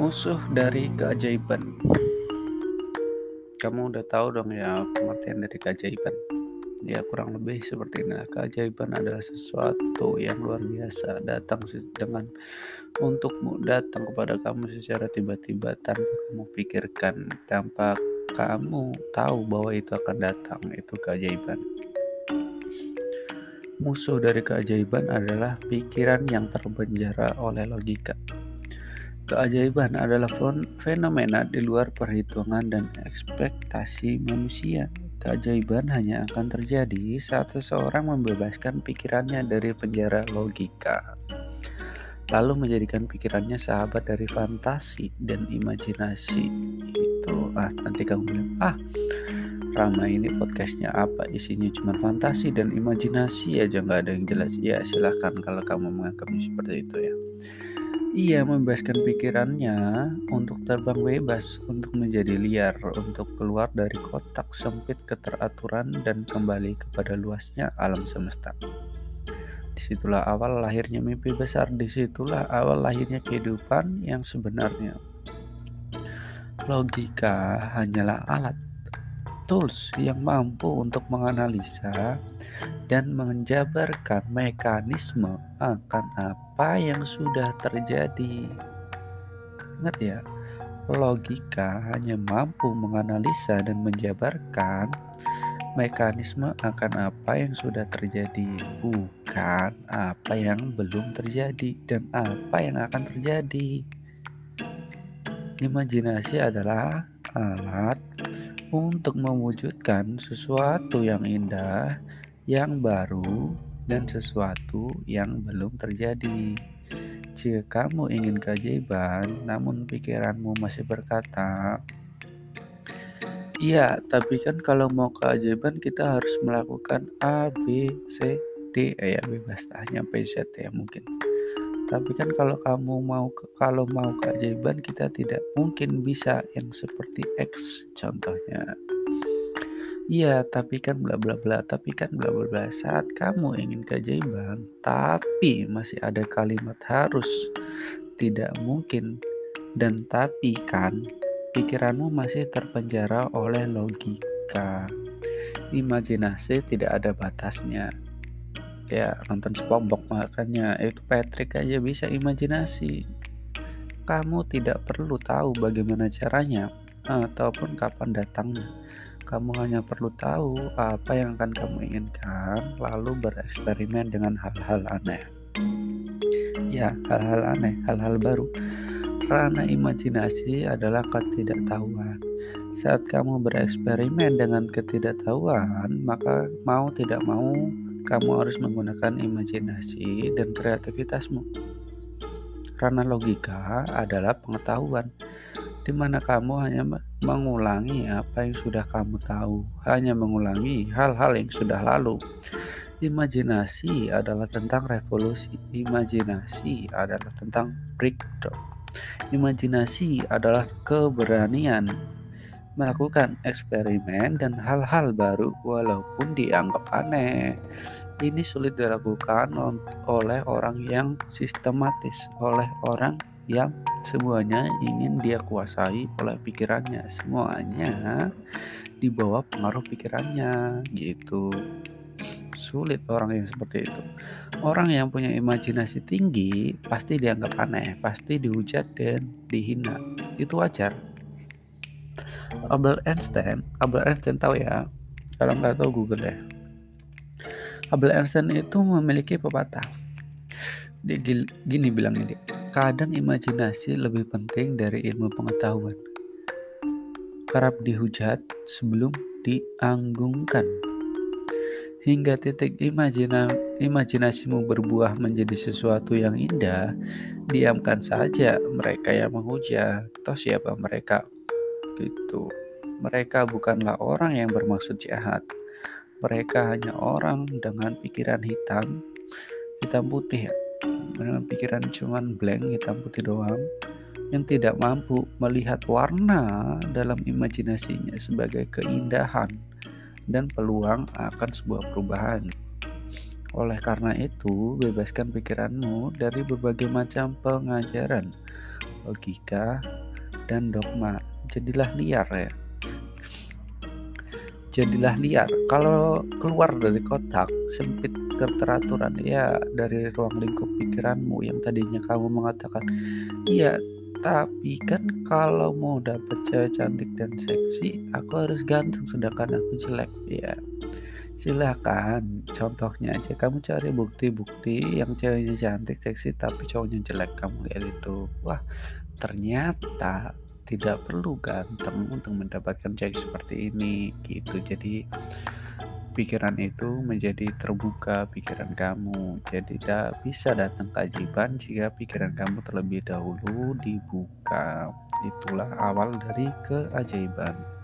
Musuh dari keajaiban. Kamu udah tahu dong ya pengertian dari keajaiban. Ya kurang lebih seperti ini. Keajaiban adalah sesuatu yang luar biasa datang dengan untukmu datang kepada kamu secara tiba-tiba tanpa kamu pikirkan, tanpa kamu tahu bahwa itu akan datang. Itu keajaiban. Musuh dari keajaiban adalah pikiran yang terpenjara oleh logika. Keajaiban adalah fenomena di luar perhitungan dan ekspektasi manusia. Keajaiban hanya akan terjadi saat seseorang membebaskan pikirannya dari penjara logika, lalu menjadikan pikirannya sahabat dari fantasi dan imajinasi. Itu ah nanti kamu bilang ah Rama ini podcastnya apa isinya cuma fantasi dan imajinasi aja nggak ada yang jelas ya silahkan kalau kamu menganggapnya seperti itu ya ia membebaskan pikirannya untuk terbang bebas, untuk menjadi liar, untuk keluar dari kotak sempit keteraturan dan kembali kepada luasnya alam semesta. Di situlah awal lahirnya mimpi besar, di situlah awal lahirnya kehidupan yang sebenarnya. Logika hanyalah alat tools yang mampu untuk menganalisa dan menjabarkan mekanisme akan apa yang sudah terjadi. Ingat ya, logika hanya mampu menganalisa dan menjabarkan mekanisme akan apa yang sudah terjadi, bukan apa yang belum terjadi dan apa yang akan terjadi. Imajinasi adalah alat untuk mewujudkan sesuatu yang indah, yang baru, dan sesuatu yang belum terjadi. Jika kamu ingin keajaiban, namun pikiranmu masih berkata, "Iya, tapi kan kalau mau keajaiban kita harus melakukan A, B, C, D." Eh, ya bebas tanya P, Z ya mungkin. Tapi kan kalau kamu mau kalau mau keajaiban kita tidak mungkin bisa yang seperti X contohnya. Iya, tapi kan bla bla bla, tapi kan bla bla bla. Saat kamu ingin keajaiban, tapi masih ada kalimat harus, tidak mungkin, dan tapi kan, pikiranmu masih terpenjara oleh logika. Imajinasi tidak ada batasnya ya nonton SpongeBob makanya. Itu Patrick aja bisa imajinasi. Kamu tidak perlu tahu bagaimana caranya ataupun kapan datangnya. Kamu hanya perlu tahu apa yang akan kamu inginkan lalu bereksperimen dengan hal-hal aneh. Ya hal-hal aneh hal-hal baru. Karena imajinasi adalah ketidaktahuan. Saat kamu bereksperimen dengan ketidaktahuan maka mau tidak mau kamu harus menggunakan imajinasi dan kreativitasmu. Karena logika adalah pengetahuan, di mana kamu hanya mengulangi apa yang sudah kamu tahu, hanya mengulangi hal-hal yang sudah lalu. Imajinasi adalah tentang revolusi, imajinasi adalah tentang breakdown. Imajinasi adalah keberanian melakukan eksperimen dan hal-hal baru walaupun dianggap aneh. Ini sulit dilakukan oleh orang yang sistematis, oleh orang yang semuanya ingin dia kuasai oleh pikirannya. Semuanya di bawah pengaruh pikirannya gitu. Sulit orang yang seperti itu. Orang yang punya imajinasi tinggi pasti dianggap aneh, pasti dihujat dan dihina. Itu wajar Albert Einstein. Albert Einstein tahu ya? Kalau nggak tahu Google ya Albert Einstein itu memiliki pepatah. Dia gini bilangnya dia kadang imajinasi lebih penting dari ilmu pengetahuan. Kerap dihujat sebelum dianggungkan. Hingga titik imajina, imajinasimu berbuah menjadi sesuatu yang indah, diamkan saja mereka yang menghujat. Toh siapa mereka? Gitu. Mereka bukanlah orang yang bermaksud jahat. Mereka hanya orang dengan pikiran hitam, hitam putih ya. Dengan pikiran cuman blank hitam putih doang yang tidak mampu melihat warna dalam imajinasinya sebagai keindahan dan peluang akan sebuah perubahan. Oleh karena itu, bebaskan pikiranmu dari berbagai macam pengajaran logika, dan dogma. Jadilah liar ya. Jadilah liar. Kalau keluar dari kotak sempit keteraturan ya dari ruang lingkup pikiranmu yang tadinya kamu mengatakan iya tapi kan kalau mau dapet cewek cantik dan seksi aku harus ganteng sedangkan aku jelek ya silahkan contohnya aja kamu cari bukti-bukti yang ceweknya cantik seksi tapi cowoknya jelek kamu lihat itu wah ternyata tidak perlu ganteng untuk mendapatkan cewek seperti ini gitu. Jadi pikiran itu menjadi terbuka pikiran kamu jadi tidak bisa datang keajaiban jika pikiran kamu terlebih dahulu dibuka. Itulah awal dari keajaiban